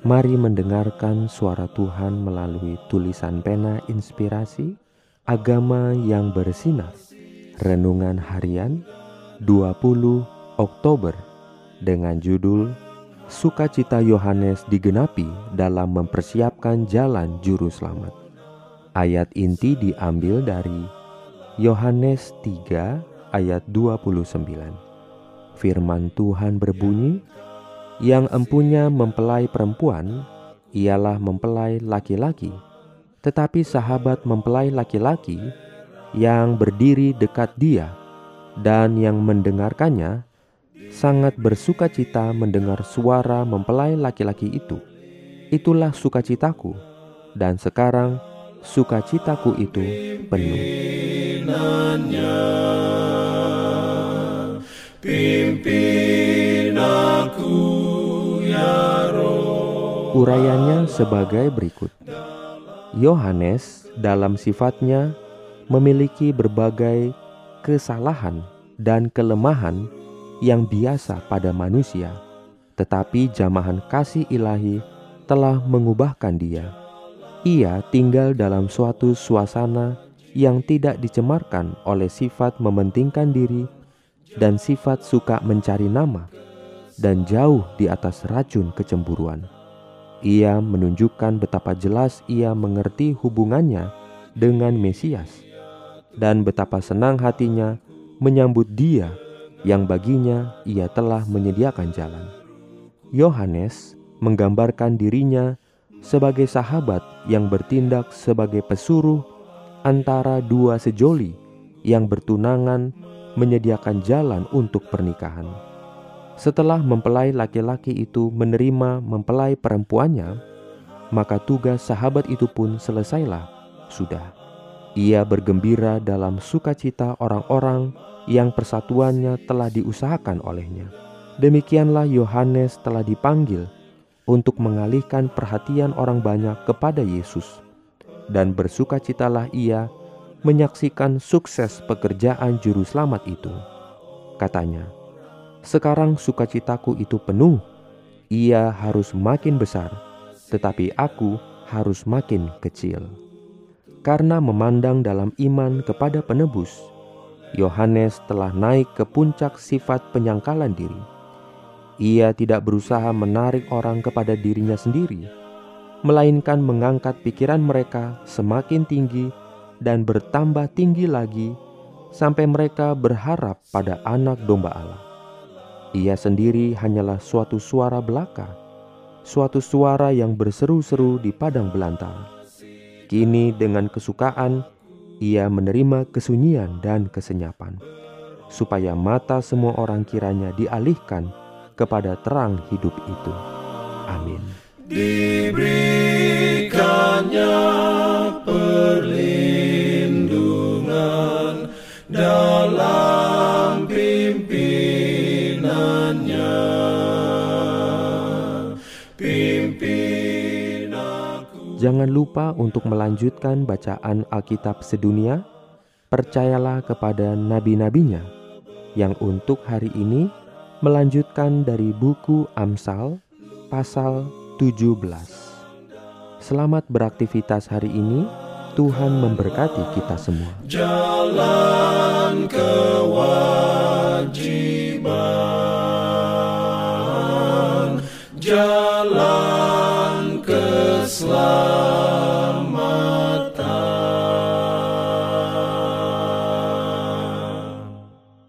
Mari mendengarkan suara Tuhan melalui tulisan pena inspirasi Agama yang bersinar. Renungan harian 20 Oktober dengan judul Sukacita Yohanes digenapi dalam mempersiapkan jalan juru selamat. Ayat inti diambil dari Yohanes 3 ayat 29 Firman Tuhan berbunyi, yang empunya mempelai perempuan ialah mempelai laki-laki, tetapi sahabat mempelai laki-laki yang berdiri dekat dia dan yang mendengarkannya sangat bersuka cita mendengar suara mempelai laki-laki itu. Itulah sukacitaku, dan sekarang sukacitaku itu penuh. Pimpin Urayanya sebagai berikut. Yohanes dalam sifatnya memiliki berbagai kesalahan dan kelemahan yang biasa pada manusia, tetapi jamahan kasih ilahi telah mengubahkan dia. Ia tinggal dalam suatu suasana yang tidak dicemarkan oleh sifat mementingkan diri dan sifat suka mencari nama, dan jauh di atas racun kecemburuan. Ia menunjukkan betapa jelas ia mengerti hubungannya dengan Mesias dan betapa senang hatinya menyambut Dia yang baginya ia telah menyediakan jalan. Yohanes menggambarkan dirinya sebagai sahabat yang bertindak sebagai pesuruh antara dua sejoli yang bertunangan menyediakan jalan untuk pernikahan. Setelah mempelai laki-laki itu menerima mempelai perempuannya, maka tugas sahabat itu pun selesailah. Sudah, ia bergembira dalam sukacita orang-orang yang persatuannya telah diusahakan olehnya. Demikianlah Yohanes telah dipanggil untuk mengalihkan perhatian orang banyak kepada Yesus, dan bersukacitalah ia menyaksikan sukses pekerjaan Juru Selamat itu. Katanya, sekarang sukacitaku itu penuh. Ia harus makin besar, tetapi aku harus makin kecil. Karena memandang dalam iman kepada penebus, Yohanes telah naik ke puncak sifat penyangkalan diri. Ia tidak berusaha menarik orang kepada dirinya sendiri, melainkan mengangkat pikiran mereka semakin tinggi dan bertambah tinggi lagi sampai mereka berharap pada Anak Domba Allah. Ia sendiri hanyalah suatu suara belaka, suatu suara yang berseru-seru di padang belantara. Kini dengan kesukaan ia menerima kesunyian dan kesenyapan, supaya mata semua orang kiranya dialihkan kepada terang hidup itu. Amin. Diberikannya Pimpin aku. Jangan lupa untuk melanjutkan bacaan Alkitab sedunia. Percayalah kepada nabi-nabinya yang untuk hari ini melanjutkan dari buku Amsal pasal 17. Selamat beraktivitas hari ini. Tuhan memberkati kita semua. Jalan kewajiban, Islam.